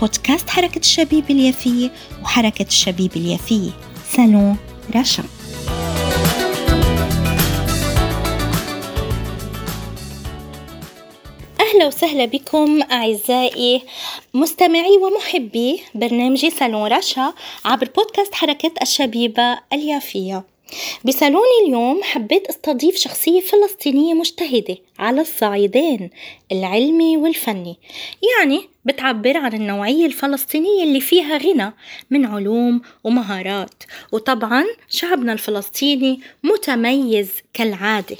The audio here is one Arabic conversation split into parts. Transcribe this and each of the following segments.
بودكاست حركة الشبيب اليافية وحركة الشبيب اليافية سالون رشا أهلا وسهلا بكم أعزائي مستمعي ومحبي برنامجي سالون رشا عبر بودكاست حركة الشبيبة اليافية. بصالوني اليوم حبيت أستضيف شخصية فلسطينية مجتهدة على الصعيدين العلمي والفني. يعني بتعبر عن النوعية الفلسطينية اللي فيها غنى من علوم ومهارات. وطبعا شعبنا الفلسطيني متميز كالعادة.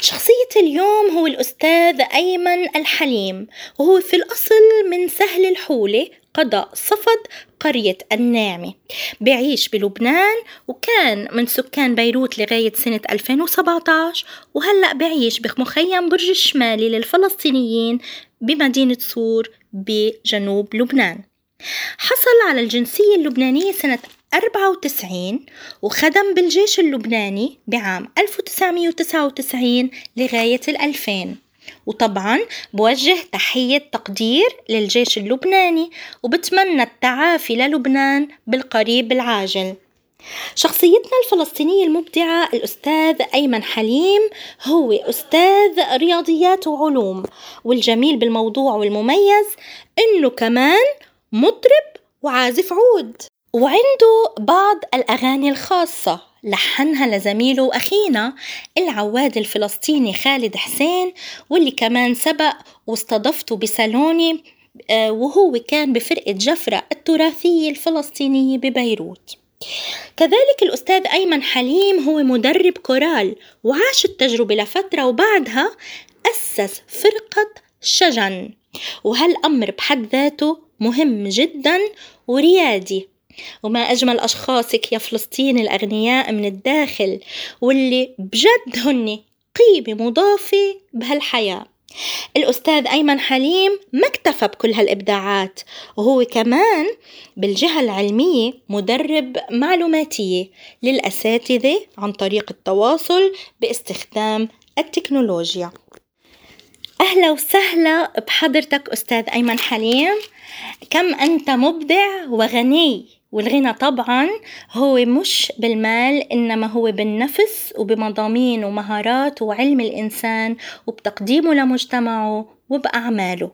شخصية اليوم هو الأستاذ أيمن الحليم وهو في الأصل من سهل الحولة قضاء صفد قرية الناعمة بعيش بلبنان وكان من سكان بيروت لغاية سنة 2017 وهلأ بعيش بمخيم برج الشمالي للفلسطينيين بمدينة صور بجنوب لبنان. حصل على الجنسية اللبنانية سنة 94 وخدم بالجيش اللبناني بعام 1999 لغاية 2000 وطبعا بوجه تحية تقدير للجيش اللبناني وبتمنى التعافي للبنان بالقريب العاجل. شخصيتنا الفلسطينية المبدعة الأستاذ أيمن حليم هو أستاذ رياضيات وعلوم والجميل بالموضوع والمميز إنه كمان مطرب وعازف عود. وعنده بعض الأغاني الخاصة. لحنها لزميله وأخينا العواد الفلسطيني خالد حسين واللي كمان سبق واستضفته بسالوني آه، وهو كان بفرقة جفرة التراثية الفلسطينية ببيروت. كذلك الأستاذ أيمن حليم هو مدرب كورال وعاش التجربة لفترة وبعدها أسس فرقة شجن. وهالأمر بحد ذاته مهم جدا وريادي. وما أجمل أشخاصك يا فلسطين الأغنياء من الداخل واللي بجد هن قيمة مضافة بهالحياة. الأستاذ أيمن حليم ما اكتفى بكل هالإبداعات وهو كمان بالجهة العلمية مدرب معلوماتية للأساتذة عن طريق التواصل باستخدام التكنولوجيا. أهلا وسهلا بحضرتك أستاذ أيمن حليم. كم أنت مبدع وغني! والغنى طبعا هو مش بالمال إنما هو بالنفس وبمضامين ومهارات وعلم الإنسان وبتقديمه لمجتمعه وبأعماله.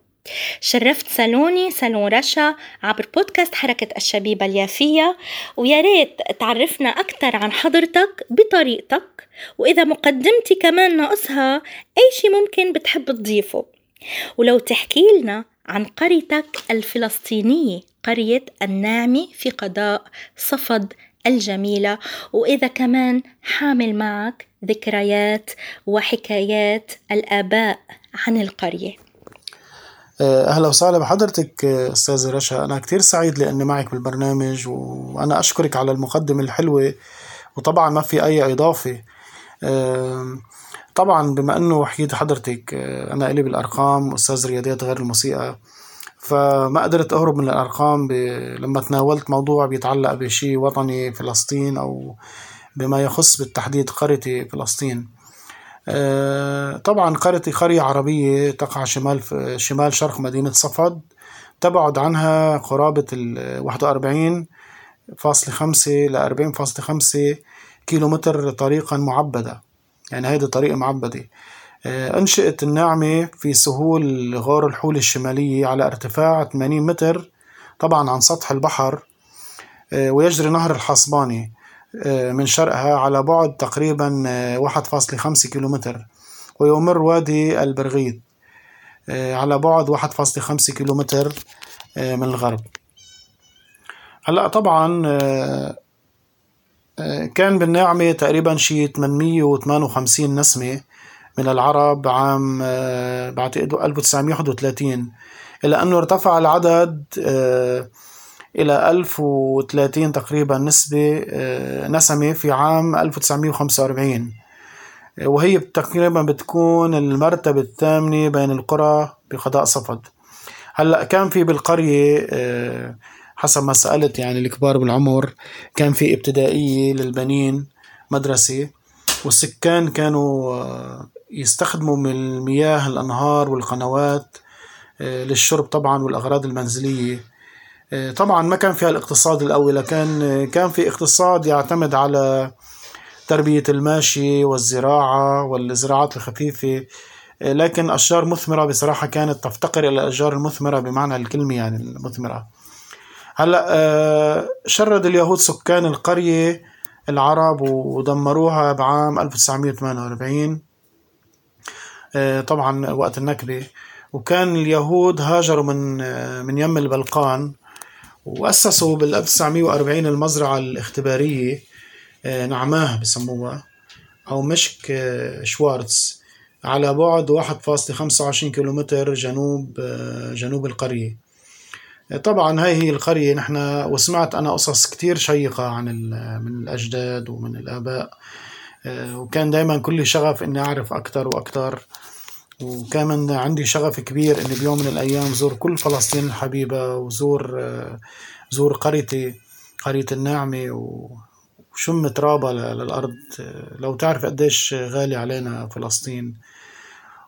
شرفت سالوني سالون رشا عبر بودكاست حركة الشبيبة اليافية. ويا ريت تعرفنا أكثر عن حضرتك بطريقتك. وإذا مقدمتي كمان ناقصها أي شي ممكن بتحب تضيفه. ولو تحكي لنا عن قريتك الفلسطينية قرية الناعمة في قضاء صفد الجميلة. وإذا كمان حامل معك ذكريات وحكايات الآباء عن القرية. آه، أهلا وسهلا بحضرتك أستاذة رشا. أنا كتير سعيد لأني معك بالبرنامج وأنا أشكرك على المقدمة الحلوة وطبعا ما في أي إضافة. طبعا بما أنه حكيت حضرتك آه، أنا إلي بالأرقام أستاذ رياضيات غير الموسيقى فما قدرت أهرب من الأرقام ب... لما تناولت موضوع بيتعلق بشيء وطني فلسطين أو بما يخص بالتحديد قريتي فلسطين. آه، طبعا قريتي قرية عربية تقع شمال شمال شرق مدينة صفد تبعد عنها قرابة ال 41 فاصلة خمسة ل 40 فاصلة خمسة كيلو متر طريقا معبدة. يعني هيدي طريقة معبدة. آه، أنشئت الناعمة في سهول غار الحول الشمالية على ارتفاع 80 متر طبعا عن سطح البحر آه، ويجري نهر الحصباني آه، من شرقها على بعد تقريبا 1.5 كيلومتر ويمر وادي البرغيث على بعد 1.5 كيلومتر من الغرب. هلأ طبعا كان بالناعمة تقريبا شي 858 نسمة من العرب عام آه، بعتقد 1931 إلى أنه ارتفع العدد آه، إلى 1030 تقريبا نسبة نسمة في عام 1945 وهي تقريبا بتكون المرتبة الثامنة بين القرى بقضاء صفد. هلأ كان في بالقرية حسب ما سألت يعني الكبار بالعمر كان في ابتدائية للبنين مدرسة والسكان كانوا آه، يستخدموا من المياه الأنهار والقنوات آه، للشرب طبعا والأغراض المنزلية. آه، طبعا ما كان فيها الاقتصاد القوي لكن كان في اقتصاد يعتمد على تربية الماشي والزراعة والزراعات الخفيفة. لكن أشجار مثمرة بصراحة كانت تفتقر إلى الأشجار المثمرة بمعنى الكلمة يعني المثمرة. هلا آه، شرد اليهود سكان القرية العرب ودمروها بعام 1948 آه، طبعا وقت النكبة وكان اليهود هاجروا من آه، من يم البلقان وأسسوا بال 1940 المزرعة الاختبارية نعماه بسموها أو مشك شوارتز على بعد 1.25 كيلومتر جنوب جنوب القرية. طبعا هاي هي القرية. نحن وسمعت أنا قصص كتير شيقة عن من الأجداد ومن الآباء. آه، وكان دايما كل شغف إني أعرف أكتر وأكتر. وكان عندي شغف كبير إني بيوم من الأيام زور كل فلسطين الحبيبة وزور آه، زور قريتي قرية الناعمة. وشم ترابها للأرض. آه، لو تعرف قديش غالي علينا فلسطين.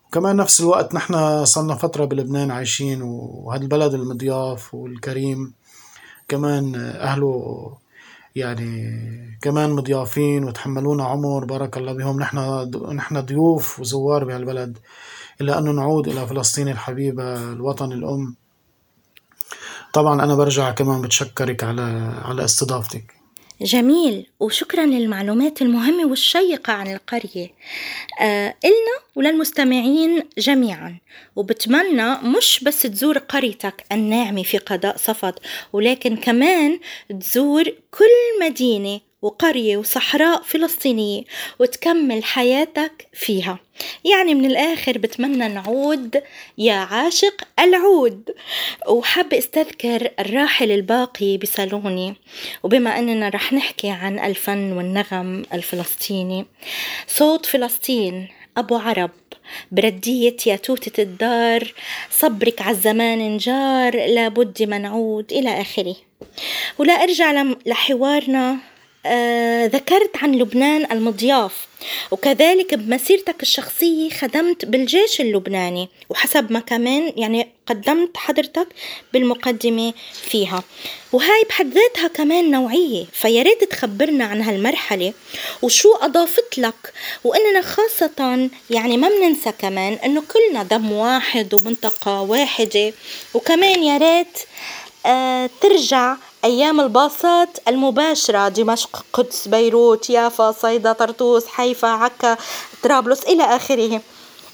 وكمان نفس الوقت نحن صرنا فترة بلبنان عايشين وهذا البلد المضياف والكريم. كمان أهله يعني كمان مضيافين وتحملونا عمر بارك الله بهم نحن نحن ضيوف وزوار بهالبلد. إلا أنه نعود إلى فلسطين الحبيبة الوطن الأم. طبعا أنا برجع كمان بتشكرك على على استضافتك. جميل وشكرا للمعلومات المهمة والشيقة عن القرية. آه إلنا وللمستمعين جميعا وبتمنى مش بس تزور قريتك الناعمة في قضاء صفد ولكن كمان تزور كل مدينة وقرية وصحراء فلسطينية وتكمل حياتك فيها. يعني من الآخر بتمنى نعود يا عاشق العود. وحاب أستذكر الراحل الباقي بصالوني. وبما أننا رح نحكي عن الفن والنغم الفلسطيني صوت فلسطين أبو عرب بردية يا توتة الدار صبرك عالزمان انجار لابد منعود إلى آخره. ولا أرجع لحوارنا ذكرت عن لبنان المضياف. وكذلك بمسيرتك الشخصية خدمت بالجيش اللبناني وحسب ما كمان يعني قدمت حضرتك بالمقدمة فيها. وهاي بحد ذاتها كمان نوعية فياريت تخبرنا عن هالمرحلة وشو أضافت لك. وإننا خاصة يعني ما بننسى كمان إنه كلنا دم واحد ومنطقة واحدة. وكمان يا ريت آه ترجع أيام الباصات المباشرة دمشق قدس بيروت يافا صيدا طرطوس حيفا عكا طرابلس إلى آخره.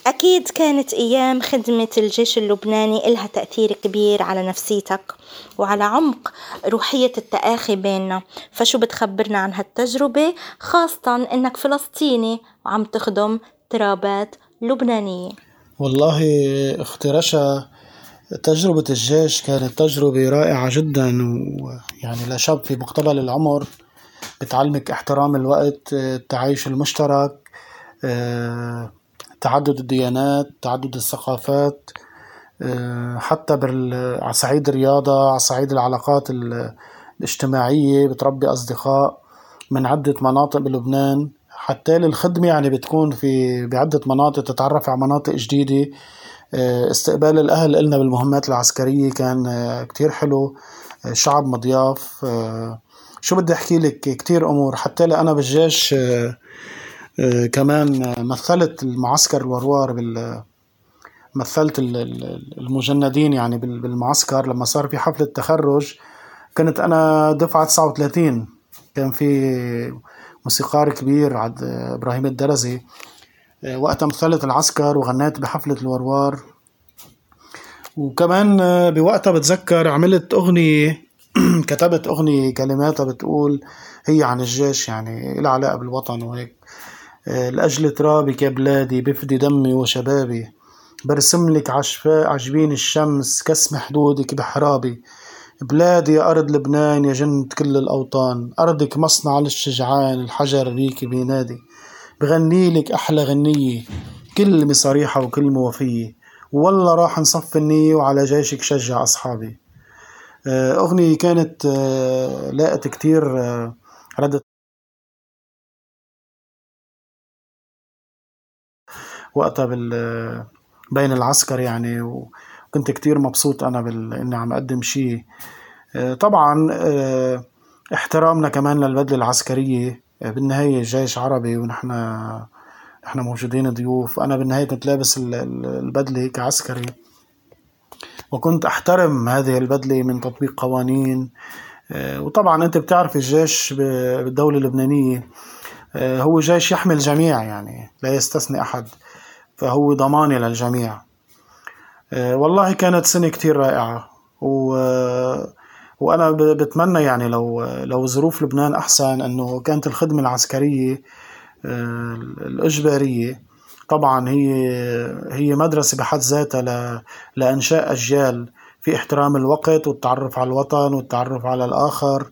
أكيد كانت أيام خدمة الجيش اللبناني إلها تأثير كبير على نفسيتك وعلى عمق روحية التآخي بيننا. فشو بتخبرنا عن هالتجربة؟ خاصة إنك فلسطيني وعم تخدم ترابات لبنانية. والله أختي رشا تجربة الجيش كانت تجربة رائعة جدا ويعني لشاب في مقتبل العمر بتعلمك احترام الوقت التعايش المشترك تعدد الديانات تعدد الثقافات حتى على صعيد الرياضة على صعيد العلاقات الاجتماعية بتربي أصدقاء من عدة مناطق بلبنان. حتى للخدمة يعني بتكون في بعدة مناطق تتعرف على مناطق جديدة. استقبال الأهل إلنا بالمهمات العسكرية كان آه، كتير حلو. آه، شعب مضياف. شو بدي أحكي لك؟ كتير أمور. حتى أنا بالجيش كمان مثلت المعسكر الوروار بال مثلت المجندين يعني بالمعسكر. لما صار في حفلة تخرج كنت أنا دفعة 39 كان في موسيقار كبير عد إبراهيم الدرزي. آه، وقتها مثلت العسكر وغنيت بحفلة الوروار. وكمان آه، بوقتها بتذكر عملت أغنية كتبت أغنية كلماتها بتقول هي عن الجيش يعني لها علاقة بالوطن وهيك. آه، لأجل ترابك يا بلادي بفدي دمي وشبابي. برسم لك عشفاء عجبين الشمس كسم حدودك بحرابي. بلادي يا أرض لبنان يا جنة كل الأوطان. أرضك مصنع للشجعان الحجر بيك بينادي. بغنيلك أحلى غنية كلمة صريحة وكلمة وفية والله راح نصف النية وعلى جيشك شجع أصحابي. آه، أغنية كانت آه، لاقت كتير آه، ردة وقتها بال بين العسكر يعني وكنت كتير مبسوط أنا بال... إني عم أقدم شيء طبعا احترامنا كمان للبدلة العسكرية. بالنهاية جيش عربي ونحن نحن موجودين ضيوف. أنا بالنهاية كنت لابس البدلة كعسكري وكنت أحترم هذه البدلة من تطبيق قوانين. وطبعا أنت بتعرف الجيش بالدولة اللبنانية. هو جيش يحمي الجميع يعني لا يستثني أحد. فهو ضماني للجميع. والله كانت سنة كتير رائعة. و وأنا بتمنى يعني لو لو ظروف لبنان أحسن إنه كانت الخدمة العسكرية آه، الإجبارية. طبعا هي هي مدرسة بحد ذاتها لإنشاء أجيال في احترام الوقت والتعرف على الوطن والتعرف على الآخر.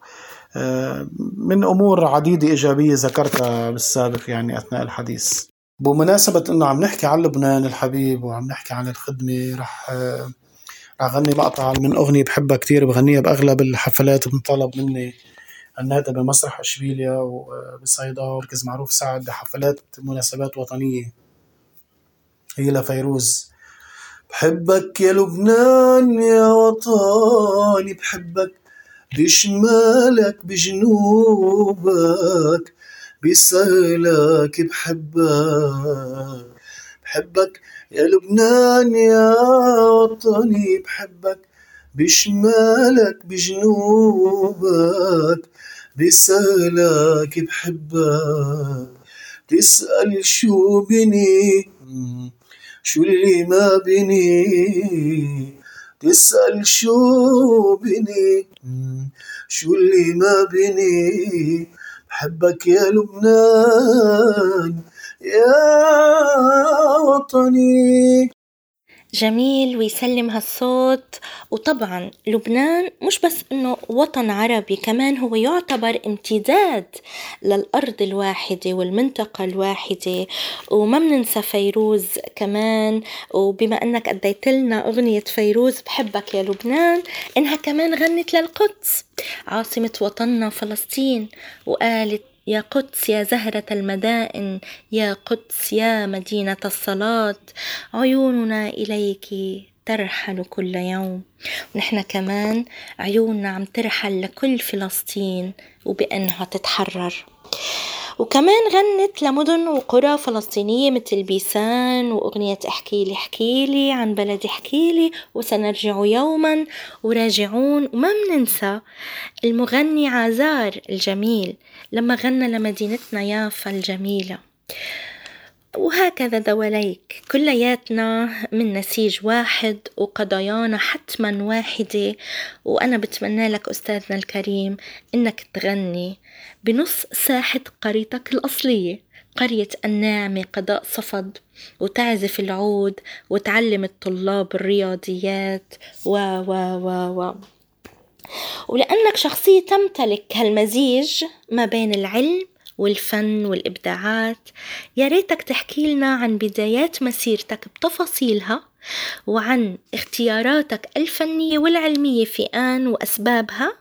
آه، من أمور عديدة إيجابية ذكرتها بالسابق يعني أثناء الحديث. بمناسبة إنه عم نحكي عن لبنان الحبيب وعم نحكي عن الخدمة رح أغني مقطع من أغنية بحبها كتير بغنيها بأغلب الحفلات بنطلب مني غنيتها بمسرح أشبيليا وبصيدا وركز معروف سعد بحفلات مناسبات وطنية. هي لفيروز. بحبك يا لبنان يا وطني بحبك بشمالك بجنوبك بسهلك بحبك. بحبك يا لبنان يا وطني بحبك بشمالك بجنوبك بسهلك بحبك. تسأل شو بني؟ شو اللي ما بني؟ تسأل شو بني؟ شو اللي ما بني؟ بحبك يا لبنان يا وطني. جميل ويسلم هالصوت. وطبعا لبنان مش بس إنه وطن عربي كمان هو يعتبر امتداد للأرض الواحدة والمنطقة الواحدة. وما بننسى فيروز كمان. وبما إنك أديت لنا أغنية فيروز بحبك يا لبنان. إنها كمان غنت للقدس. عاصمة وطننا فلسطين وقالت يا قدس يا زهرة المدائن يا قدس يا مدينة الصلاة عيوننا إليك ترحل كل يوم. ونحن كمان عيوننا عم ترحل لكل فلسطين وبأنها تتحرر. وكمان غنت لمدن وقرى فلسطينية مثل بيسان وأغنية احكي لي احكي لي عن بلدي احكي لي وسنرجع يوما وراجعون. وما مننسى المغني عازار الجميل لما غنى لمدينتنا يافا الجميلة وهكذا دواليك. كلياتنا من نسيج واحد وقضايانا حتما واحدة. وأنا بتمنى لك أستاذنا الكريم إنك تغني بنص ساحة قريتك الأصلية قرية الناعمة قضاء صفد وتعزف العود وتعلم الطلاب الرياضيات. و و و و. ولأنك شخصية تمتلك هالمزيج ما بين العلم والفن والإبداعات يا ريتك تحكي لنا عن بدايات مسيرتك بتفاصيلها وعن اختياراتك الفنية والعلمية في آن وأسبابها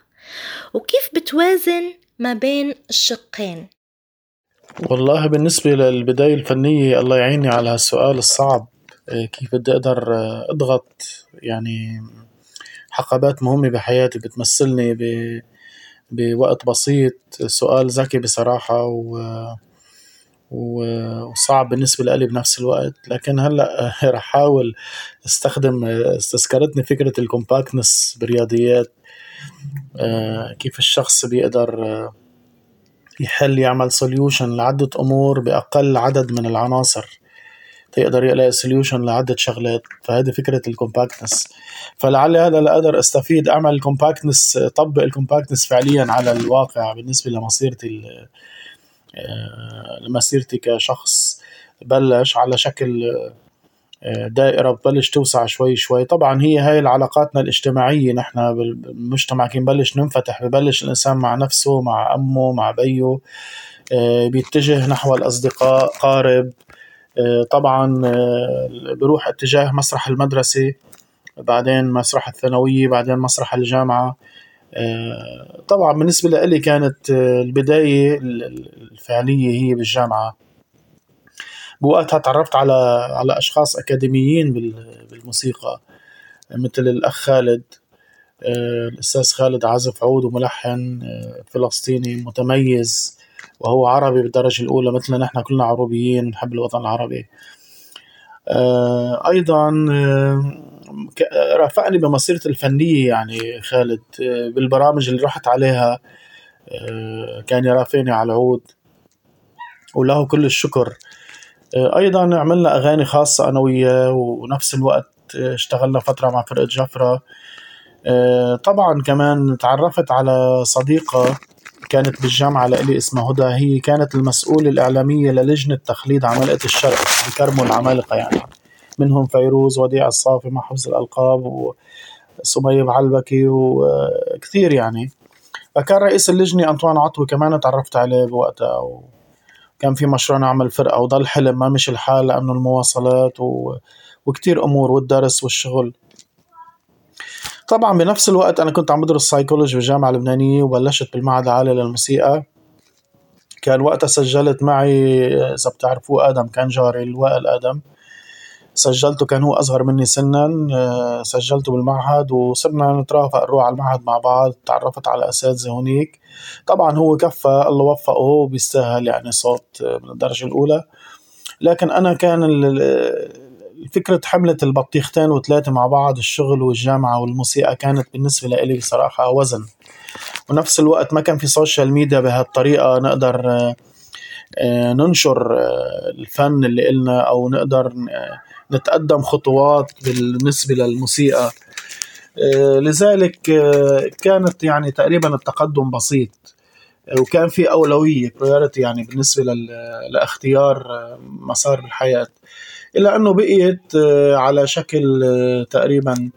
وكيف بتوازن ما بين الشقين. والله بالنسبة للبداية الفنية الله يعيني على هالسؤال الصعب. إيه، كيف بدي أقدر أضغط؟ يعني حقبات مهمة بحياتي بتمثلني بوقت بسيط. سؤال ذكي بصراحة و وصعب بالنسبة لي بنفس الوقت. لكن هلأ رح أحاول أستخدم استذكرتني فكرة ال compactness بالرياضيات. آه، كيف الشخص بيقدر آه، يحل يعمل solution لعدة أمور بأقل عدد من العناصر. تقدر يلاقي solution لعدة شغلات. فهذه فكرة ال compactness فلعل هذا لأقدر أستفيد. أعمل ال compactness طبق ال compactness فعليا على الواقع بالنسبة لمسيرتي آه، لمسيرتي كشخص. بلش على شكل دائرة ببلش توسع شوي شوي. طبعا هي هاي علاقاتنا الاجتماعية نحن بالمجتمع كي نبلش ننفتح ببلش الإنسان مع نفسه مع أمه مع بيه آه، بيتجه نحو الأصدقاء قارب آه، طبعا آه، بروح اتجاه مسرح المدرسة بعدين مسرح الثانوية بعدين مسرح الجامعة. طبعا بالنسبة لي كانت البداية الفعلية هي بالجامعة. بوقتها تعرفت على على أشخاص أكاديميين بالموسيقى مثل الأخ خالد آه، الأستاذ خالد عازف عود وملحن آه، فلسطيني متميز وهو عربي بالدرجة الأولى مثلنا نحن كلنا عروبيين نحب الوطن العربي. آه، أيضا رافقني بمسيرتي الفنية يعني خالد بالبرامج اللي رحت عليها كان يرافقني على العود. وله كل الشكر. أيضا عملنا أغاني خاصة أنا وياه ونفس الوقت آه، اشتغلنا فترة مع فرقة جفرة آه، طبعا كمان تعرفت على صديقة كانت بالجامعة لإلي اسمها هدى هي كانت المسؤولة الإعلامية للجنة تخليد عمالقة الشرق بكرموا العمالقة يعني منهم فيروز وديع الصافي مع حفظ الألقاب وسمية بعلبكي وكثير يعني فكان رئيس اللجنة أنطوان عطوي كمان تعرفت عليه بوقتها. كان في مشروع نعمل فرقة وضل حلم ما مشي الحال لأنه المواصلات و... وكتير أمور والدرس والشغل. طبعا بنفس الوقت أنا كنت عم بدرس سايكولوجي بالجامعة اللبنانية وبلشت بالمعهد العالي للموسيقى. كان وقتها سجلت معي إذا بتعرفوه آدم كان جاري الوائل آدم. سجلته كان هو أصغر مني سنا آه، سجلته بالمعهد وصرنا نترافق نروح على المعهد مع بعض تعرفت على أساتذة هونيك. طبعا هو كفى الله وفقه بيستاهل يعني صوت من الدرجة الأولى. لكن أنا كان فكرة حملة البطيختين وثلاثة مع بعض الشغل والجامعة والموسيقى كانت بالنسبة لي بصراحة وزن. ونفس الوقت ما كان في social media بهالطريقة نقدر آه، ننشر آه، الفن اللي إلنا أو نقدر نتقدم خطوات بالنسبة للموسيقى. آه، لذلك آه، كانت يعني تقريبا التقدم بسيط آه، وكان في أولوية priority يعني بالنسبة لاختيار مسار بالحياة. إلا أنه بقيت على شكل تقريبا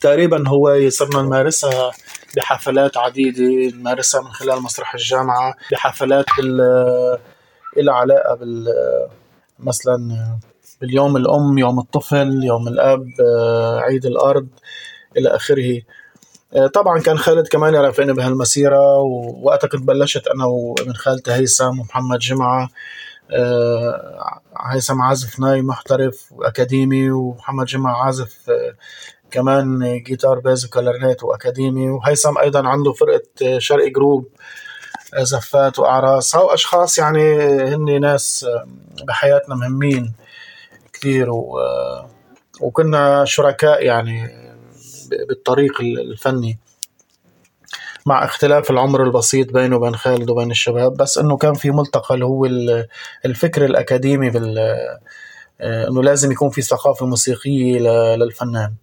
تقريبا هو صرنا نمارسها بحفلات عديدة نمارسها من خلال مسرح الجامعة بحفلات بال علاقة بال مثلا باليوم الأم يوم الطفل يوم الأب عيد الأرض إلى آخره. آه، طبعا كان خالد كمان يرافقني بهالمسيرة ووقتها كنت بلشت أنا وابن خالتي هيثم ومحمد جمعة. آه، هيثم عازف ناي محترف وأكاديمي ومحمد جمعة عازف آه، كمان جيتار bass وكلارنيت وأكاديمي. وهيثم أيضا عنده فرقة شرقي group زفات وأعراس. هاو أشخاص يعني هن ناس بحياتنا مهمين. كثير و... وكنا شركاء يعني بالطريق الفني. مع اختلاف العمر البسيط بينه وبين خالد وبين الشباب بس إنه كان في ملتقى اللي هو الفكر الأكاديمي بال آه، إنه لازم يكون في ثقافة موسيقية للفنان.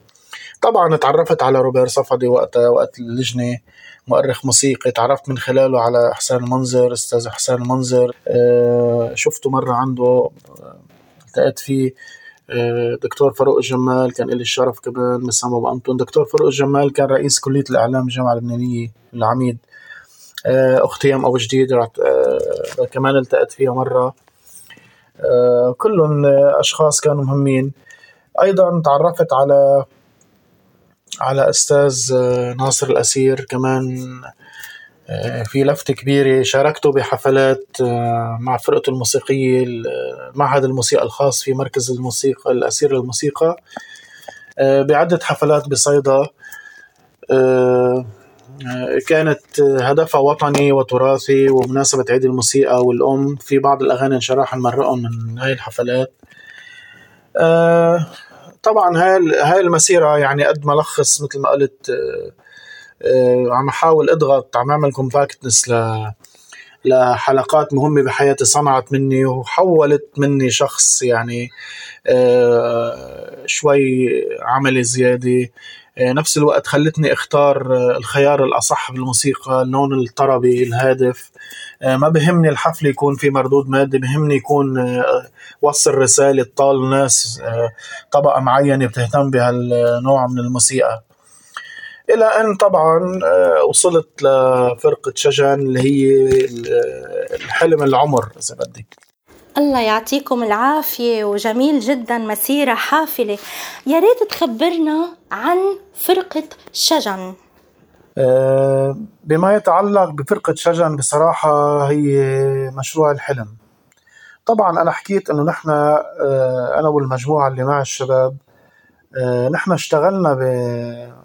طبعا تعرفت على روبير صفدي وقتها وقت اللجنة مؤرخ موسيقي. تعرفت من خلاله على حسين المنذر أستاذ حسين المنذر آه، شفته مرة عنده. التقيت فيه. آه، دكتور فاروق الجمال كان لي الشرف كمان مسام أبو دكتور فاروق الجمال كان رئيس كلية الإعلام بالجامعة اللبنانية العميد. آه، أختي ام أبو جديد آه، كمان التقيت فيها مرة. كلهم أشخاص كانوا مهمين. أيضا تعرفت على على أستاذ ناصر الأسير كمان. في لفتة كبيرة شاركته بحفلات آه، مع فرقته الموسيقية معهد الموسيقى الخاص في مركز الموسيقى الأسير للموسيقى. آه، بعدة حفلات بصيدا. كانت هدفها وطني وتراثي ومناسبة عيد الموسيقى والأم. في بعض الأغاني انشراح نمرقهم من هاي الحفلات. طبعا هاي هاي المسيرة يعني قد ما لخص مثل ما قلت آه، عم احاول اضغط عم اعمل كومباكتنس ل لحلقات مهمة بحياتي صنعت مني وحولت مني شخص يعني آه، شوي عملي زيادة. نفس الوقت خلتني اختار الخيار الأصح بالموسيقى اللون الطربي الهادف. ما بهمني الحفل يكون في مردود مادي بهمني يكون وصل رسالة طال ناس طبقة معينة بتهتم بهالنوع من الموسيقى. إلى أن طبعا آه، وصلت لفرقة شجن اللي هي الحلم العمر إذا بدك. الله يعطيكم العافية وجميل جدا مسيرة حافلة. يا ريت تخبرنا عن فرقة شجن. آه، بما يتعلق بفرقة شجن بصراحة هي مشروع الحلم. طبعا أنا حكيت أنه نحن آه، أنا والمجموعة اللي مع الشباب نحن اشتغلنا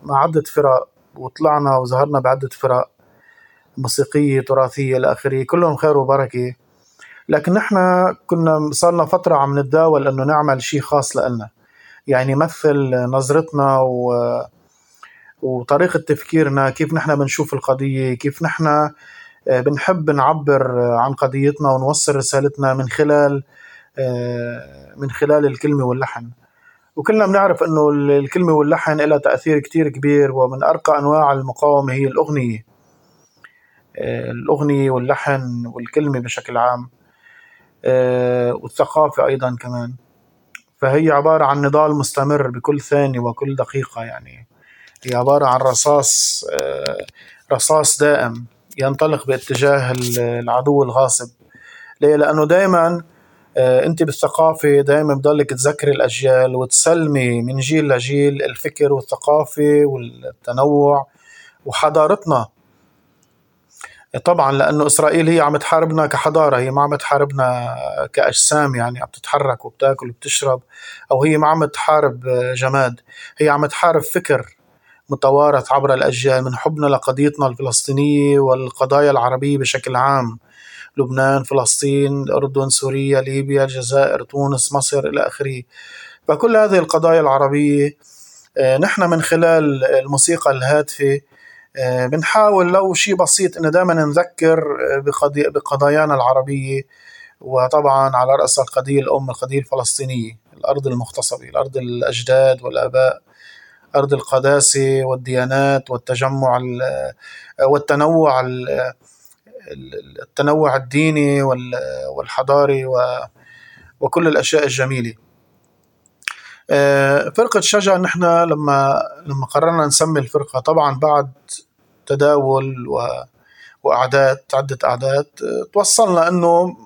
مع عدة فرق وطلعنا وظهرنا بعدة فرق موسيقية تراثية إلى آخره كلهم خير وبركة. لكن نحن كنا صارنا فترة عم نتداول إنه نعمل شيء خاص لنا يعني يمثل نظرتنا و وطريقة تفكيرنا كيف نحن بنشوف القضية كيف نحن آه، بنحب نعبر عن قضيتنا ونوصل رسالتنا من خلال آه، من خلال الكلمة واللحن. وكلنا بنعرف إنه الكلمة واللحن لها تأثير كتير كبير ومن أرقى أنواع المقاومة هي الأغنية. آه، الأغنية واللحن والكلمة بشكل عام. آه، والثقافة أيضا كمان. فهي عبارة عن نضال مستمر بكل ثانية وكل دقيقة يعني. هي عبارة عن رصاص آه، رصاص دائم ينطلق باتجاه العدو الغاصب. ليه؟ لأنه دائما انت بالثقافة دائما بضلك تذكري الأجيال وتسلمي من جيل لجيل الفكر والثقافة والتنوع وحضارتنا. طبعا لأنه إسرائيل هي عم تحاربنا كحضارة هي ما عم تحاربنا كأجسام يعني عم تتحرك وبتاكل وبتشرب أو هي ما عم تحارب جماد هي عم تحارب فكر. متوارث عبر الأجيال من حبنا لقضيتنا الفلسطينيه والقضايا العربية بشكل عام. لبنان فلسطين الأردن سوريا ليبيا الجزائر تونس مصر إلى آخره. فكل هذه القضايا العربية آه، نحن من خلال الموسيقى الهادفة آه، بنحاول لو شيء بسيط إنه دائما نذكر آه، بقضايانا العربية وطبعا على رأس القضية الأم القضية الفلسطينية الأرض المغتصبة الأرض الأجداد والآباء. أرض القداسة والديانات والتجمع والتنوع التنوع الديني والحضاري وكل الأشياء الجميلة. آه، فرقة شجع نحن لما لما قررنا نسمي الفرقة طبعا بعد تداول و وأعداد عدة أعداد توصلنا إنه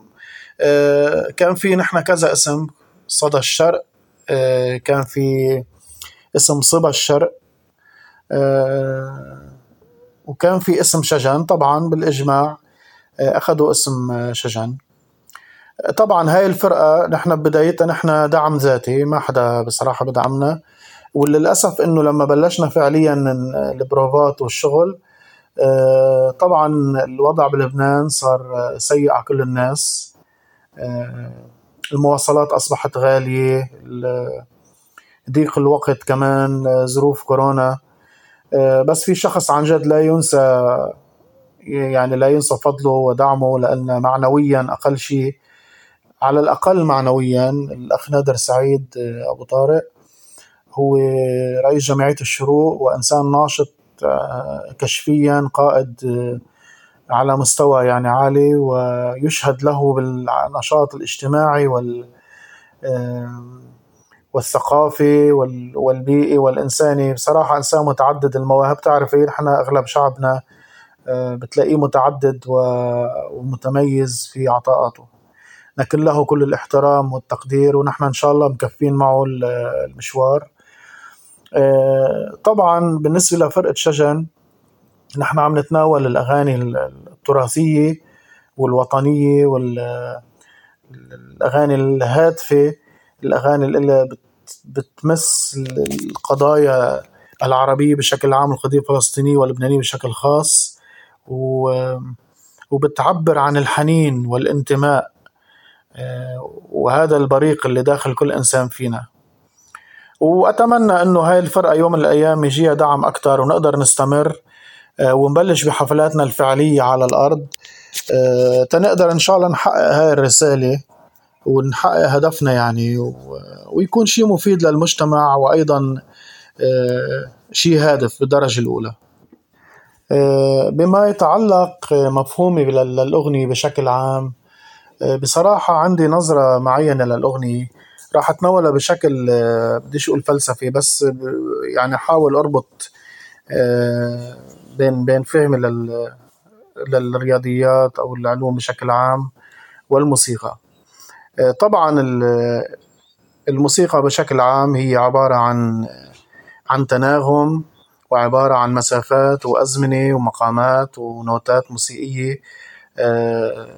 آه، كان في نحن كذا اسم صدى الشرق آه، كان في اسم صبا الشرق وكان في اسم شجن طبعا بالإجماع أخذوا اسم شجن. طبعا هاي الفرقة نحن بدايتها نحن دعم ذاتي ما حدا بصراحة بدعمنا. وللأسف إنه لما بلشنا فعليا البروفات والشغل آه، طبعا الوضع بلبنان صار سيء على كل الناس. آه، المواصلات أصبحت غالية ضيق الوقت كمان ظروف كورونا. آه، بس في شخص عن جد لا ينسى يعني لا ينسى فضله ودعمه لأن معنويا أقل شيء على الأقل معنويا الأخ نادر سعيد آه، أبو طارق هو رئيس جمعية الشروق وإنسان ناشط آه، كشفيا قائد آه، على مستوى يعني عالي ويشهد له بالنشاط الاجتماعي وال والثقافي والبيئي والإنساني. بصراحة إنسان متعدد المواهب. تعرفي نحن أغلب شعبنا آه، بتلاقيه متعدد ومتميز في عطاءاته. لكن له كل الاحترام والتقدير ونحن إن شاء الله مكفين معه المشوار. آه، طبعا بالنسبة لفرقة شجن نحن عم نتناول الأغاني التراثية والوطنية والاغاني الهادفة. الأغاني اللي بتمس القضايا العربية بشكل عام القضية الفلسطينية واللبنانية بشكل خاص و وبتعبر عن الحنين والانتماء آه، وهذا البريق اللي داخل كل إنسان فينا. وأتمنى أنه هاي الفرقة يوم من الأيام يجيها دعم أكتر ونقدر نستمر آه، ونبلش بحفلاتنا الفعلية على الأرض. آه، تنقدر إن شاء الله نحقق هاي الرسالة. ونحقق هدفنا يعني ويكون شيء مفيد للمجتمع وأيضا شيء هادف بالدرجة الأولى. آه، بما يتعلق مفهومي للأغنية بشكل عام آه، بصراحة عندي نظرة معينة للأغنية. راح أتناولها بشكل بديش أقول فلسفي بس يعني أحاول أربط بين بين فهمي لل للرياضيات أو العلوم بشكل عام والموسيقى. طبعا الموسيقى بشكل عام هي عبارة عن عن تناغم وعبارة عن مسافات وأزمنة ومقامات ونوتات موسيقية آه،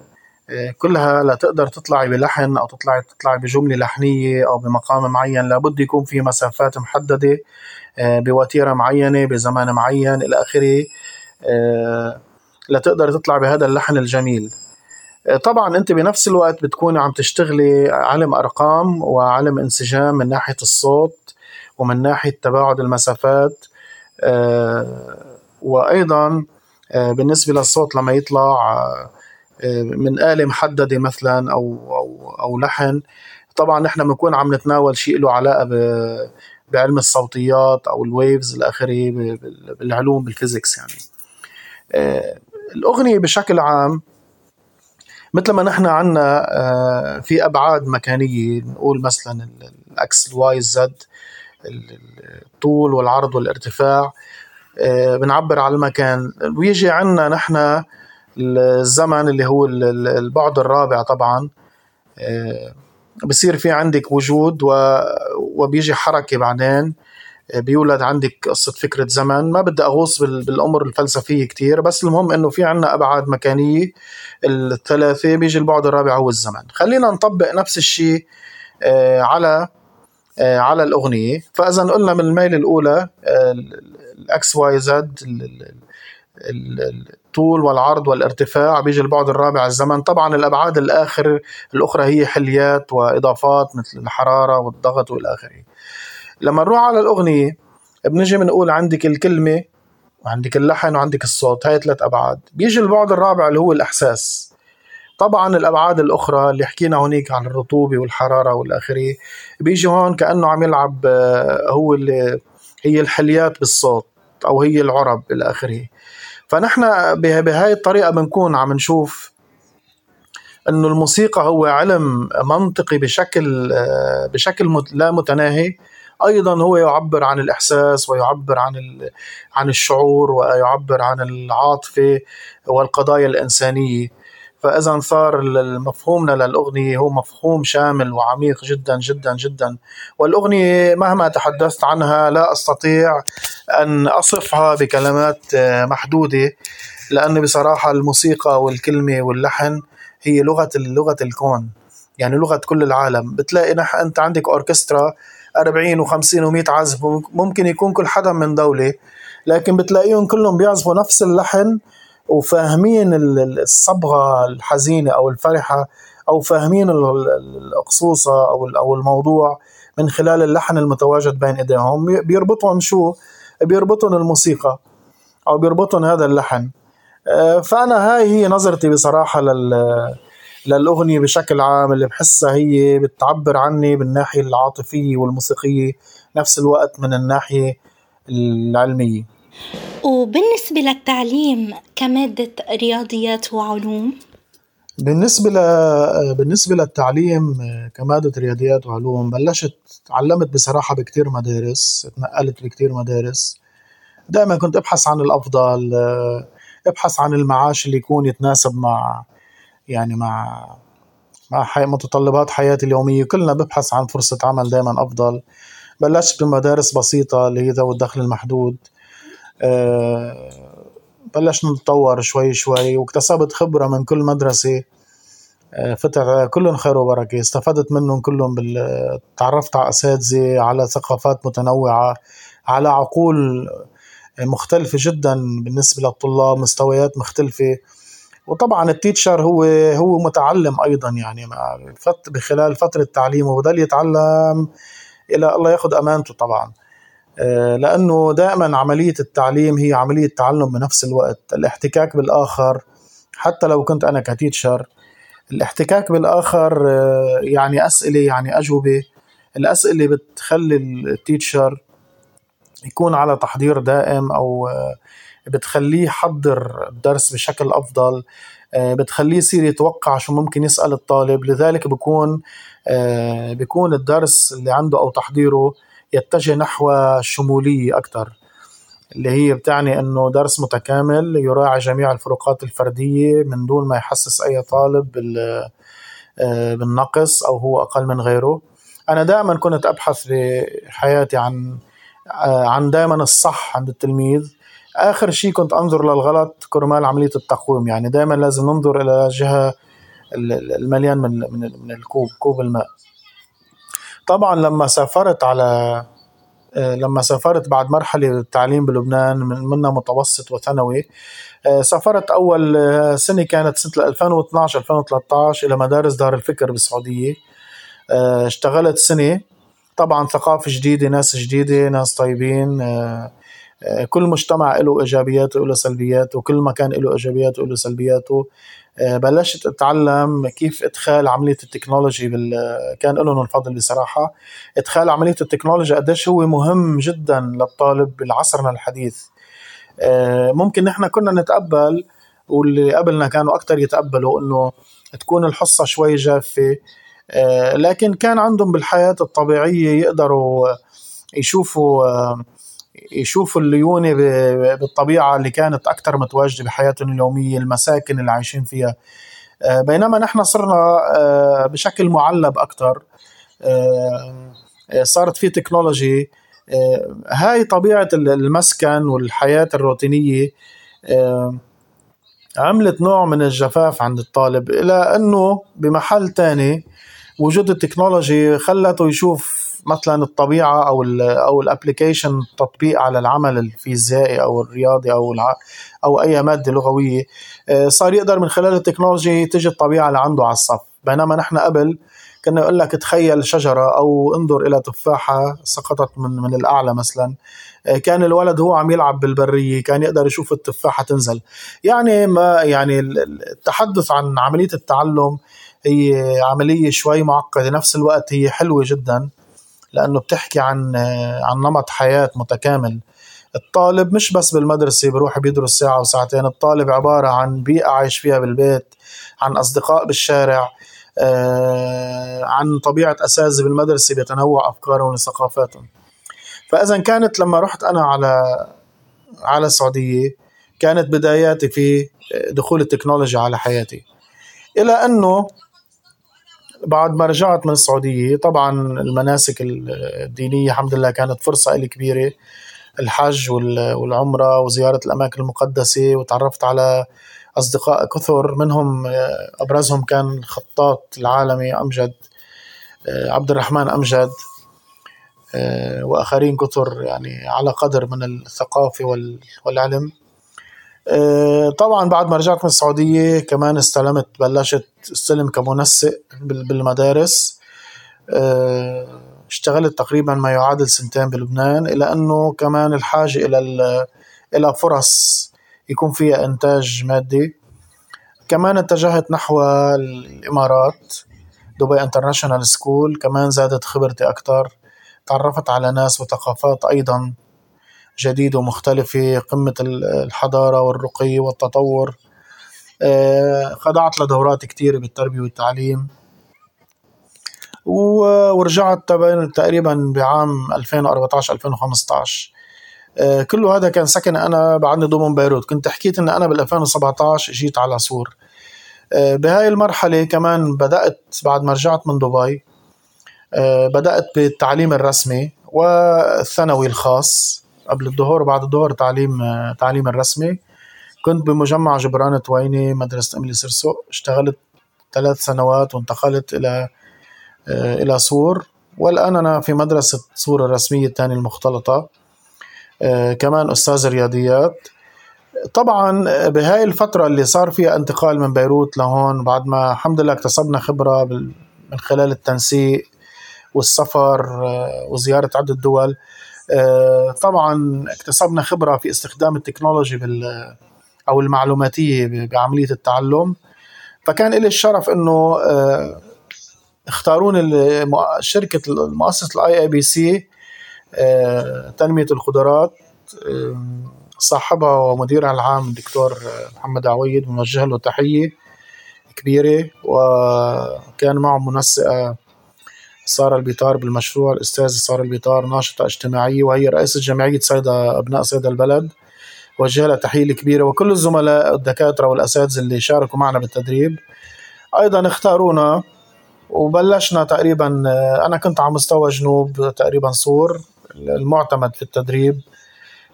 آه، كلها لتقدر تطلعي بلحن أو تطلعي تطلعي بجملة لحنية أو بمقام معين. لابد يكون في مسافات محددة آه، بوتيرة معينة بزمان معين إلى آخره لتقدر تطلع بهذا اللحن الجميل. طبعا أنت بنفس الوقت بتكوني عم تشتغلي علم أرقام وعلم انسجام من ناحية الصوت ومن ناحية تباعد المسافات آه، وأيضا آه، بالنسبة للصوت لما يطلع آه، من آلة محددة مثلا أو أو أو لحن. طبعا نحن بنكون عم نتناول شيء له علاقة بعلم الصوتيات أو ال waves الآخري بالعلوم بال physics يعني. الأغنية بشكل عام مثل ما نحن عنا في أبعاد مكانية نقول مثلا الأكس الواي الزد الطول والعرض والارتفاع آه، بنعبر على المكان. ويجي عنا نحن الزمن اللي هو البعد الرابع طبعا آه، بصير في عندك وجود وبيجي حركة بعدين. آه، بيولد عندك قصة فكرة زمن. ما بدي أغوص بالأمور الفلسفية كتير بس المهم إنه في عنا أبعاد مكانية. الثلاثة بيجي البعد الرابع هو الزمن. خلينا نطبق نفس الشيء على آه، على الأغنية. فإذا قلنا من الميلة الأولى ال X Y Z الطول والعرض والارتفاع بيجي البعد الرابع الزمن. طبعا الأبعاد الآخر الأخرى هي حليات وإضافات مثل الحرارة والضغط والى اخره لما نروح على الأغنية بنجي بنقول عندك الكلمة وعندك اللحن وعندك الصوت هاي ثلاث أبعاد. بيجي البعد الرابع اللي هو الإحساس. طبعا الأبعاد الأخرى اللي حكينا هونيك عن الرطوبة والحرارة والاخره بيجي هون كأنه عم يلعب آه، هو اللي هي الحليات بالصوت أو هي العرب إلى اخره فنحن بهاي الطريقة بنكون عم نشوف إنه الموسيقى هو علم منطقي بشكل آه، بشكل لا متناهي. أيضا هو يعبر عن الإحساس ويعبر عن عن الشعور ويعبر عن العاطفة والقضايا الإنسانية. فاذا صار مفهومنا للأغنية هو مفهوم شامل وعميق جدا جدا جدا. والأغنية مهما تحدثت عنها لا أستطيع أن أصفها بكلمات محدودة لأنه بصراحة الموسيقى والكلمة واللحن هي لغة لغة الكون. يعني لغة كل العالم. بتلاقي نح أنت عندك أوركسترا 40 و50 و100 عازف ممكن يكون كل حدا من دولة لكن بتلاقيهم كلهم بيعزفوا نفس اللحن وفاهمين الصبغة الحزينة أو الفرحة أو فاهمين القصوصة أو أو الموضوع من خلال اللحن المتواجد بين إيديهم. بيربطهم شو؟ بيربطهم الموسيقى أو بيربطهم هذا اللحن. آه، فأنا هاي هي نظرتي بصراحة لل للأغنية بشكل عام اللي بحسها هي بتعبر عني بالناحيه العاطفية والموسيقية نفس الوقت من الناحية العلمية. وبالنسبة للتعليم كمادة رياضيات وعلوم؟ بالنسبة ل... بالنسبة للتعليم كمادة رياضيات وعلوم بلشت تعلمت بصراحة بكتير مدارس تنقلت بكتير مدارس. دائما كنت أبحث عن الأفضل أبحث عن المعاش اللي يكون يتناسب مع يعني مع مع حي... متطلبات حياتي اليومية. كلنا ببحث عن فرصة عمل دائما أفضل بلشت بمدارس بسيطة اللي هي ذوي الدخل المحدود. آه، بلشنا نتطور شوي شوي واكتسبت خبرة من كل مدرسة. آه، فتح كلهم خير وبركة. استفدت منهم كلهم بال... تعرفت على أساتذة على ثقافات متنوعة على عقول مختلفة جدا بالنسبة للطلاب مستويات مختلفة. وطبعا التيتشر هو هو متعلم أيضا يعني بخلال فترة تعليمه بضل يتعلم إلى الله ياخذ أمانته طبعا. آه، لأنه دائما عملية التعليم هي عملية تعلم بنفس الوقت. الاحتكاك بالآخر حتى لو كنت أنا ك teacher الاحتكاك بالآخر آه، يعني أسئلة يعني أجوبة. الأسئلة بتخلي ال teacher يكون على تحضير دائم أو بتخليه يحضر الدرس بشكل أفضل بتخليه يصير يتوقع شو ممكن يسأل الطالب. لذلك بكون بيكون الدرس اللي عنده أو تحضيره يتجه نحو الشموليه أكثر اللي هي بتعني إنه درس متكامل يراعي جميع الفروقات الفردية من دون ما يحسس أي طالب آه، بالنقص أو هو أقل من غيره. أنا دائما كنت أبحث بحياتي عن آه، عن دائما الصح عند التلميذ. آخر شيء كنت أنظر للغلط كرمال عملية التقويم. يعني دائما لازم ننظر إلى الجهه المليان من من الكوب كوب الماء. طبعا لما سافرت على آه، لما سافرت بعد مرحلة التعليم بلبنان منها متوسط وثانوي آه، سافرت أول آه، سنة كانت سنة 2012 2013 إلى مدارس دار الفكر بالسعودية. اشتغلت سنة. طبعا ثقافة جديدة ناس جديدة ناس طيبين كل مجتمع له إيجابياته وله سلبياته وكل مكان له إيجابياته وله سلبياته. آه، بلشت أتعلم كيف إدخال عملية التكنولوجي بال كان لهم الفضل بصراحة. إدخال عملية التكنولوجي قديش هو مهم جدا للطالب بعصرنا الحديث. آه، ممكن نحن كنا نتقبل واللي قبلنا كانوا أكثر يتقبلوا إنه تكون الحصة شوي جافة. آه، لكن كان عندهم بالحياة الطبيعية يقدروا يشوفوا يشوفوا الليونة بالطبيعة اللي كانت أكثر متواجدة بحياتهم اليومية المساكن اللي عايشين فيها. آه، بينما نحن صرنا آه، بشكل معلب أكثر آه، صارت في تكنولوجي. هاي طبيعة المسكن والحياة الروتينية عملت نوع من الجفاف عند الطالب إلى أنه بمحل تاني وجود التكنولوجي خلته يشوف مثلا الطبيعة أو ال أو ال application تطبيق على العمل الفيزيائي أو الرياضي أو أو أي مادة لغوية آه، صار يقدر من خلال التكنولوجي تجي الطبيعة لعنده على الصف. بينما نحن قبل كنا يقول لك تخيل شجرة أو انظر إلى تفاحة سقطت من من الأعلى مثلا. آه، كان الولد هو عم يلعب بالبرية كان يقدر يشوف التفاحة تنزل. يعني ما يعني التحدث عن عملية التعلم هي عملية شوي معقدة نفس الوقت هي حلوة جدا. لأنه بتحكي عن عن نمط حياة متكامل. الطالب مش بس بالمدرسة بروح بيدرس ساعة وساعتين الطالب عبارة عن بيئة عايش فيها بالبيت عن أصدقاء بالشارع آه، عن طبيعة اساتذه بالمدرسة بيتنوع أفكارهم وثقافاتهم. فإذا كانت لما رحت أنا على على السعودية كانت بداياتي في دخول التكنولوجيا على حياتي. إلى أنه بعد ما رجعت من السعودية طبعا المناسك الدينية الحمد لله كانت فرصة لي كبيرة. الحج والعمرة وزيارة الأماكن المقدسة وتعرفت على أصدقاء كثر منهم أبرزهم كان الخطاط العالمي أمجد عبد الرحمن أمجد وآخرين كثر يعني على قدر من الثقافة والعلم. آه، طبعا بعد ما رجعت من السعودية كمان استلمت بلشت استلم كمنسق بالمدارس. آه، اشتغلت تقريبا ما يعادل سنتين بلبنان إلى أنه كمان الحاجة إلى إلى فرص يكون فيها إنتاج مادي. كمان اتجهت نحو الإمارات دبي International School كمان زادت خبرتي أكثر تعرفت على ناس وثقافات أيضا. جديدة ومختلفة قمة الحضارة والرقي والتطور. آه، خضعت لدورات كتيرة بالتربية والتعليم. ورجعت تقريبا بعام 2014 2015 آه، كله هذا كان سكن أنا بعدني ضمن بيروت. كنت حكيت إن أنا بال 2017 جيت على سور آه، بهاي المرحلة كمان بدأت بعد ما رجعت من دبي بدأت بالتعليم الرسمي والثانوي الخاص. قبل الظهر وبعد الظهر تعليم تعليم الرسمي. كنت بمجمع جبران تويني مدرسة أملي سرسوق اشتغلت ثلاث سنوات وانتقلت إلى إلى صور والآن أنا في مدرسة صور الرسمية الثانية المختلطة. كمان أستاذ رياضيات. طبعا بهاي الفترة اللي صار فيها انتقال من بيروت لهون بعد ما الحمد لله اكتسبنا خبرة من خلال التنسيق والسفر وزيارة عدة دول. آه، طبعا اكتسبنا خبرة في استخدام التكنولوجي بال أو المعلوماتية بعملية التعلم. فكان لي الشرف إنه آه، اختاروني شركة مؤسسة ال IABC تنمية القدرات صاحبها ومديرها العام الدكتور محمد عويد بنوجه له تحية كبيرة وكان معه منسقة سارة البيطار بالمشروع. الأستاذة سارة البيطار ناشطة اجتماعية وهي رئيسة جمعية صيدا أبناء صيدا البلد. وجه لها تحية كبيرة. وكل الزملاء الدكاترة والأساتذة اللي شاركوا معنا بالتدريب أيضا اختارونا وبلشنا تقريبا أنا كنت على مستوى جنوب تقريبا صور المعتمد في التدريب.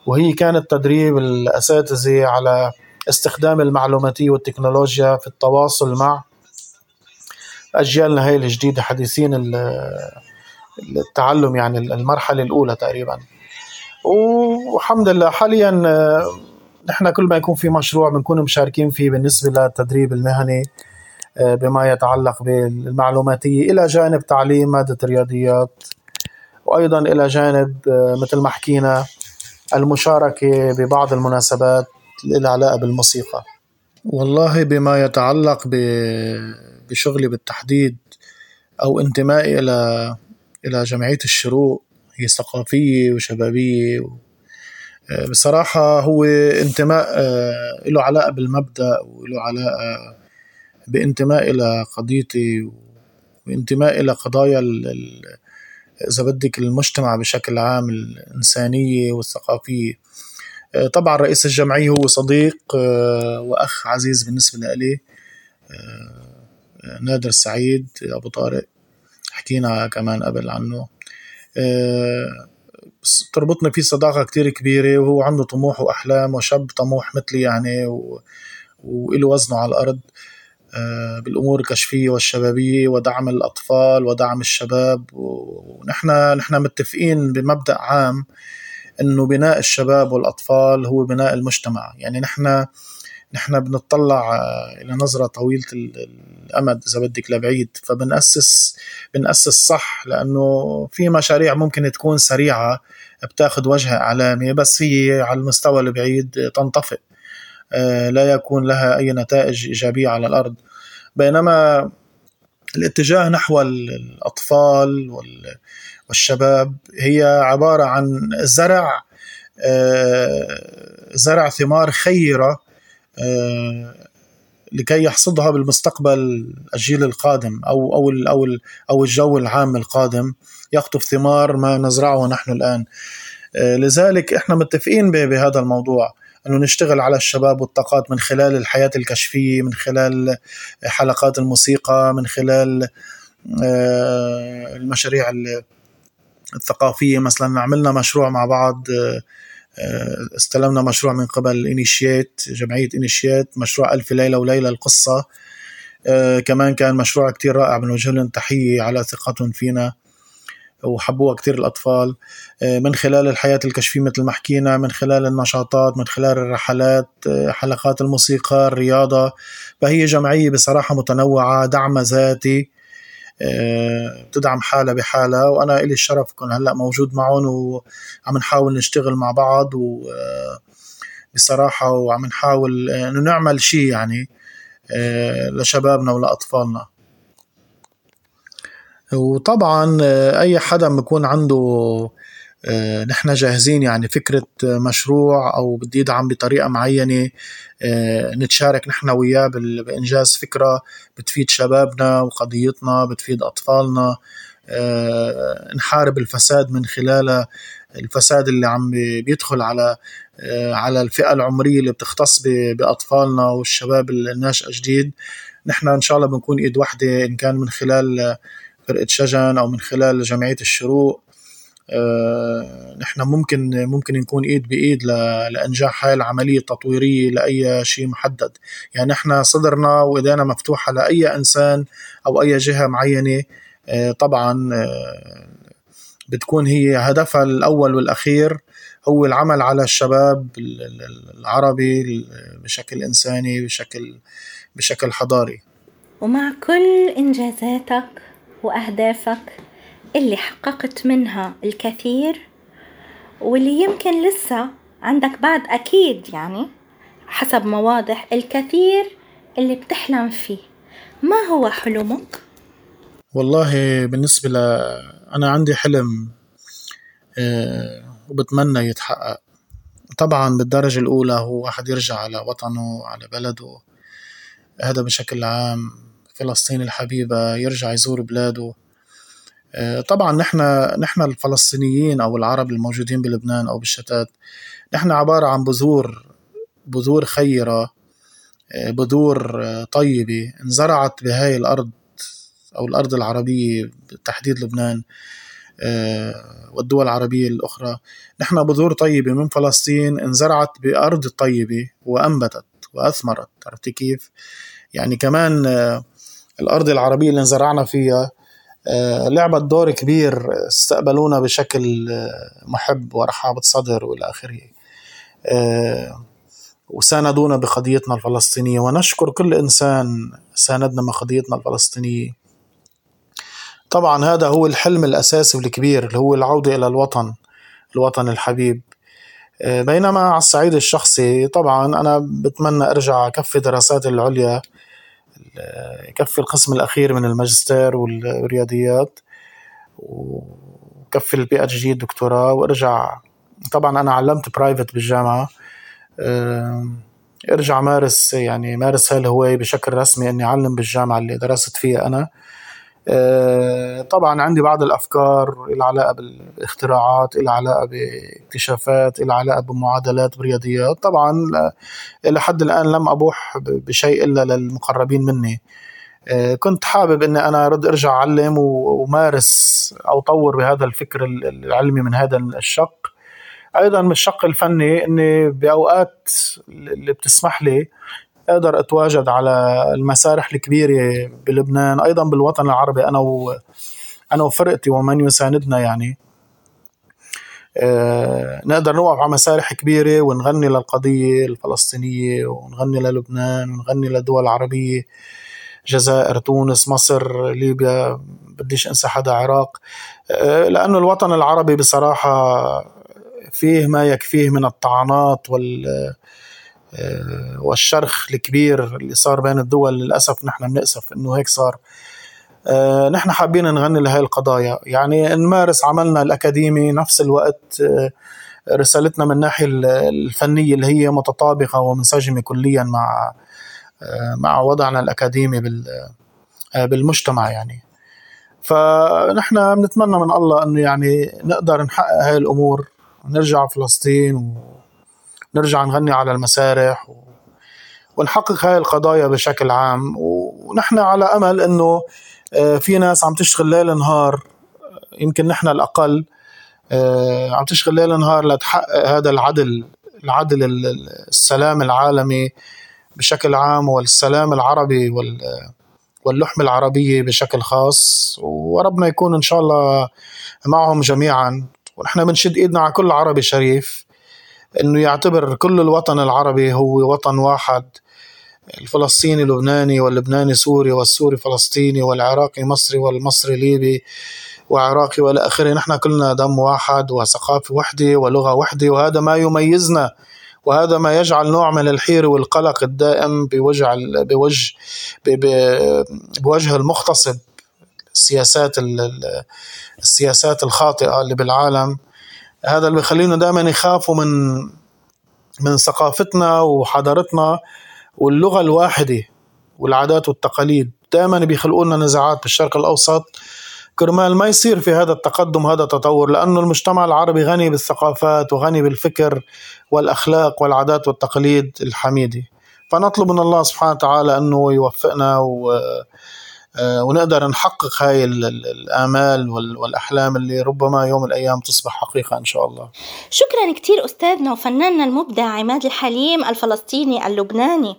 وهي كانت تدريب الأساتذة على استخدام المعلوماتية والتكنولوجيا في التواصل مع أجيالنا هاي الجديدة حديثين التعلم يعني المرحلة الأولى تقريبا. والحمد لله حاليا نحن كل ما يكون في مشروع بنكون مشاركين فيه بالنسبة للتدريب المهني بما يتعلق بالمعلوماتية إلى جانب تعليم مادة الرياضيات وأيضا إلى جانب مثل ما حكينا المشاركة ببعض المناسبات لها علاقة بالموسيقى. والله بما يتعلق بشغلي بالتحديد أو انتمائي إلى إلى جمعية الشروق. هي ثقافية وشبابية بصراحة هو انتماء آه، له علاقة بالمبدأ وله علاقة بانتماء إلى قضيتي وانتماء إلى قضايا إذا بدك المجتمع بشكل عام الإنسانية والثقافية. آه، طبعا رئيس الجمعية هو صديق آه، وأخ عزيز بالنسبة لي. آه، نادر سعيد أبو طارق. حكينا كمان قبل عنه. تربطني فيه صداقة كتير كبيرة وهو عنده طموح وأحلام وشاب طموح مثلي يعني وإله وزنه على الأرض. بالأمور الكشفية والشبابية ودعم الأطفال ودعم الشباب ونحن نحن متفقين بمبدأ عام إنه بناء الشباب والأطفال هو بناء المجتمع. يعني نحن نحن بنطلع إلى نظرة طويلة الأمد إذا بدك لبعيد. فبنأسس بنأسس صح لأنه في مشاريع ممكن تكون سريعة بتاخذ وجه إعلامي بس هي على المستوى البعيد تنطفئ آه، لا يكون لها أي نتائج إيجابية على الأرض. بينما الاتجاه نحو الأطفال والشباب هي عبارة عن زرع آه، زرع ثمار خيرة آه، لكي يحصدها بالمستقبل الجيل القادم أو أو أو أو الجو العام القادم. يقطف ثمار ما نزرعه نحن الآن. لذلك إحنا متفقين بهذا الموضوع أنه نشتغل على الشباب والطاقات من خلال الحياة الكشفية من خلال حلقات الموسيقى من خلال آه، المشاريع الثقافية. مثلا عملنا مشروع مع بعض آه، استلمنا مشروع من قبل إنيشيت جمعية إنيشيت مشروع ألف ليلة وليلة القصة. آه، كمان كان مشروع كتير رائع بنوجه لهم تحية على ثقتهم فينا وحبوها كتير الأطفال. آه، من خلال الحياة الكشفية مثل ما حكينا من خلال النشاطات من خلال الرحلات آه، حلقات الموسيقى الرياضة. فهي جمعية بصراحة متنوعة دعم ذاتي. آه، بتدعم حالها بحالها وأنا إلي الشرف كون هلأ موجود معهم وعم نحاول نشتغل مع بعض و بصراحة وعم نحاول إنه نعمل شيء يعني لشبابنا ولأطفالنا. وطبعا أي حدا بكون عنده نحن جاهزين يعني فكرة مشروع أو بدي يدعم بطريقة معينة آه، نتشارك نحن وياه بإنجاز فكرة بتفيد شبابنا وقضيتنا بتفيد أطفالنا نحارب الفساد من خلال الفساد اللي عم بيدخل على على الفئة العمرية اللي بتختص بأطفالنا والشباب الناشئة جديد نحن إن شاء الله بنكون إيد واحدة إن كان من خلال فرقة شجن أو من خلال جمعية الشروق. آه، نحن ممكن ممكن نكون إيد بإيد لإنجاح هاي العملية التطويرية لأي شيء محدد. يعني نحن صدرنا وإيدينا مفتوحة لأي إنسان أو أي جهة معينة. آه، طبعا آه، بتكون هي هدفها الأول والأخير هو العمل على الشباب العربي بشكل إنساني بشكل بشكل حضاري. ومع كل إنجازاتك وأهدافك اللي حققت منها الكثير واللي يمكن لسه عندك بعد أكيد يعني حسب ما واضح الكثير اللي بتحلم فيه. ما هو حلمك؟ والله بالنسبة ل أنا عندي حلم وبتمنى يتحقق. طبعا بالدرجة الأولى هو واحد يرجع على وطنه على بلده. هذا بشكل عام فلسطين الحبيبة يرجع يزور بلاده. طبعا نحن نحن الفلسطينيين أو العرب الموجودين بلبنان أو بالشتات نحن عبارة عن بذور بذور خيرة بذور طيبة انزرعت بهاي الأرض أو الأرض العربية بالتحديد لبنان والدول العربية الأخرى نحن بذور طيبة من فلسطين انزرعت بأرض طيبة وأنبتت وأثمرت عرفتي كيف؟ يعني كمان الأرض العربية اللي انزرعنا فيها لعبت دور كبير استقبلونا بشكل محب ورحابة صدر والى آخره. وساندونا بقضيتنا الفلسطينية. ونشكر كل إنسان ساندنا بقضيتنا الفلسطينية. طبعا هذا هو الحلم الأساسي والكبير اللي هو العودة إلى الوطن الوطن الحبيب. بينما على الصعيد الشخصي طبعا أنا بتمنى أرجع أكفي دراساتي العليا. بكفي القسم الأخير من الماجستير والرياضيات وكفي ال PhD الدكتوراه. وارجع طبعا أنا علمت private بالجامعة. ارجع مارس يعني مارس هاي الهواية بشكل رسمي إني أعلم بالجامعة اللي درست فيها أنا. طبعا عندي بعض الأفكار العلاقة بالاختراعات العلاقة باكتشافات العلاقة بمعادلات برياضيات طبعا إلى حد الآن لم أبوح بشيء إلا للمقربين مني. كنت حابب إني أنا أرد أرجع أعلم ومارس أو طور بهذا الفكر العلمي من هذا الشق. أيضا من الشق الفني إني بأوقات اللي بتسمح لي أقدر أتواجد على المسارح الكبيرة بلبنان أيضا بالوطن العربي أنا و أنا وفرقتي ومن يساندنا يعني. أه نقدر نوقف على مسارح كبيرة ونغني للقضية الفلسطينية ونغني للبنان ونغني للدول العربية جزائر تونس مصر ليبيا بديش أنسى حدا عراق. أه لأنه الوطن العربي بصراحة فيه ما يكفيه من الطعنات وال آه، والشرخ الكبير اللي صار بين الدول للأسف نحن بنأسف إنه هيك صار. آه، نحن حابين نغني لهي القضايا. يعني نمارس عملنا الأكاديمي نفس الوقت آه، رسالتنا من الناحية الفنية اللي هي متطابقة ومنسجمة كليا مع مع وضعنا الأكاديمي بالمجتمع يعني. فنحن بنتمنى من الله إنه يعني نقدر نحقق هاي الأمور نرجع فلسطين ونرجع نغني على المسارح و... ونحقق هاي القضايا بشكل عام. ونحن على أمل إنه آه، في ناس عم تشتغل ليل نهار يمكن نحن الأقل آه، عم تشتغل ليل نهار لتحقق هذا العدل العدل السلام العالمي بشكل عام والسلام العربي وال واللحمة العربية بشكل خاص. وربنا يكون إن شاء الله معهم جميعا. ونحن بنشد إيدنا على كل عربي شريف. إنه يعتبر كل الوطن العربي هو وطن واحد الفلسطيني لبناني واللبناني سوري والسوري فلسطيني والعراقي مصري والمصري ليبي وعراقي وإلى آخره. نحن كلنا دم واحد وثقافة وحدة ولغة وحدة وهذا ما يميزنا وهذا ما يجعل نوع من الحيرة والقلق الدائم بوجه بوجه بوجه المغتصب السياسات السياسات الخاطئة اللي بالعالم. هذا اللي بيخلينا دائما يخافوا من من ثقافتنا وحضارتنا واللغة الواحدة والعادات والتقاليد. دائما بيخلقوا لنا نزاعات بالشرق الأوسط. كرمال ما يصير في هذا التقدم وهذا التطور لأنه المجتمع العربي غني بالثقافات وغني بالفكر والأخلاق والعادات والتقاليد الحميدة. فنطلب من الله سبحانه وتعالى أنه يوفقنا و ونقدر نحقق هاي الآمال والأحلام اللي ربما يوم الأيام تصبح حقيقة إن شاء الله. شكرا كتير أستاذنا وفناننا المبدع عماد الحليم الفلسطيني اللبناني.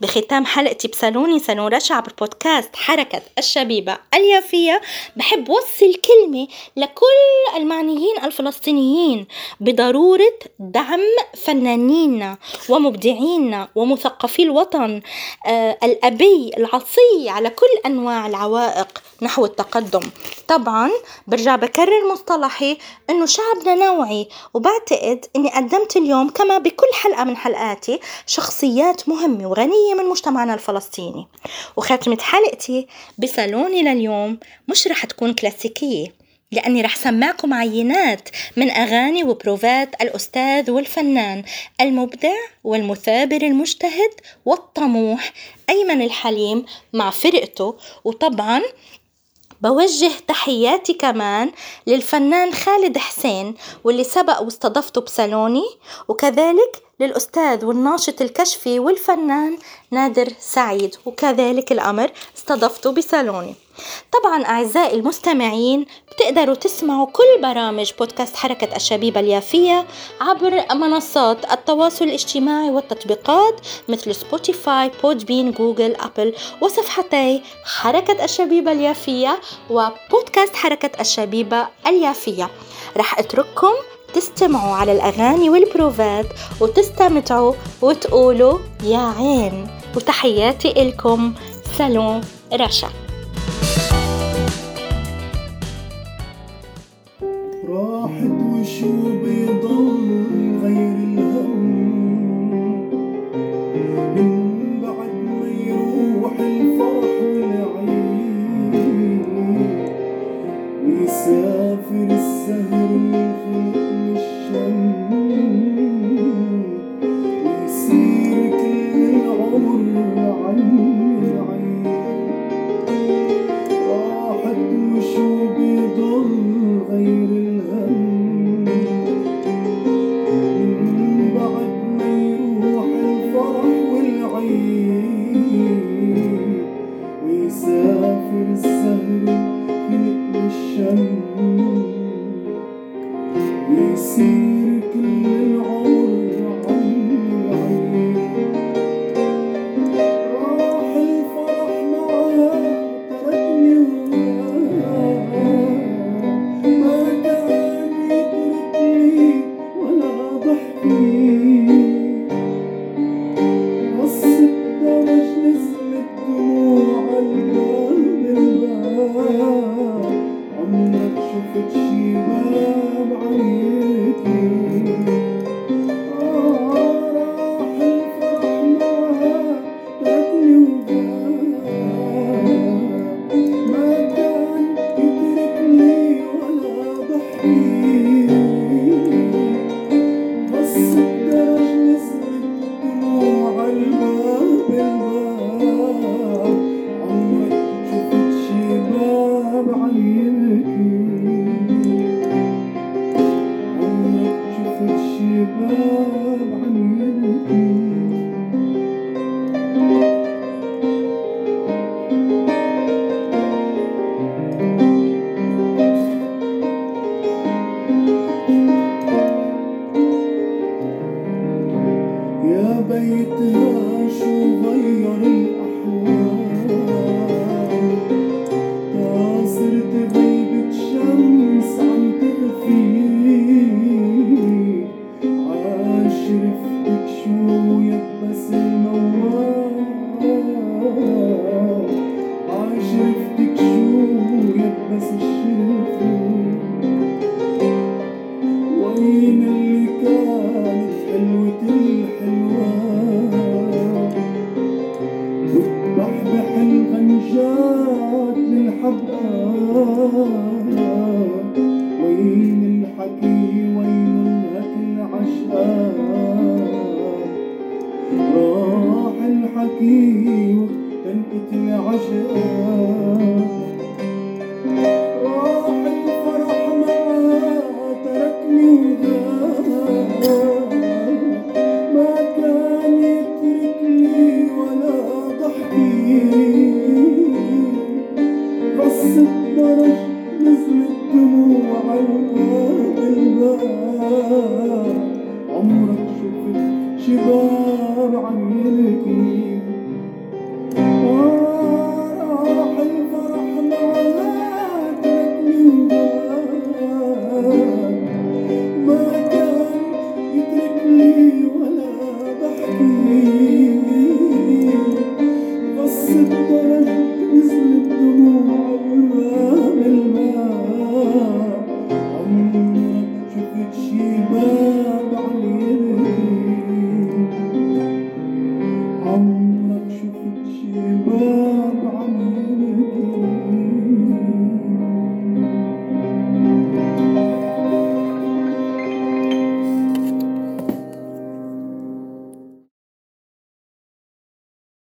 بختام حلقتي بسالوني سالون رشع بالبودكاست حركة الشبيبة اليافية. بحب وصل كلمة لكل المعنيين الفلسطينيين بضرورة دعم فنانينا ومبدعينا ومثقفي الوطن آه الأبي العصي على كل أنواع العوائق نحو التقدم. طبعا برجع بكرر مصطلحي إنه شعبنا نوعي وبعتقد إني قدمت اليوم كما بكل حلقة من حلقاتي شخصيات مهمة وغنية من مجتمعنا الفلسطيني. وختمة حلقتي بصالوني لليوم مش رح تكون كلاسيكية. لأني رح سمعكم عينات من أغاني وبروفات الأستاذ والفنان المبدع والمثابر المجتهد والطموح أيمن الحليم مع فرقته. وطبعا بوجه تحياتي كمان للفنان خالد حسين واللي سبق واستضفته بسالوني وكذلك للأستاذ والناشط الكشفي والفنان نادر سعيد وكذلك الأمر استضفته بسالوني. طبعا أعزائي المستمعين بتقدروا تسمعوا كل برامج بودكاست حركة الشبيبة اليافية عبر منصات التواصل الاجتماعي والتطبيقات مثل Spotify، Podbean، Google، Apple وصفحتي حركة الشبيبة اليافية وبودكاست حركة الشبيبة اليافية. رح أترككم تستمعوا على الأغاني والبروفات وتستمتعوا وتقولوا يا عين. وتحياتي إلكم سالون رشا. راحت وشو بيضل and more.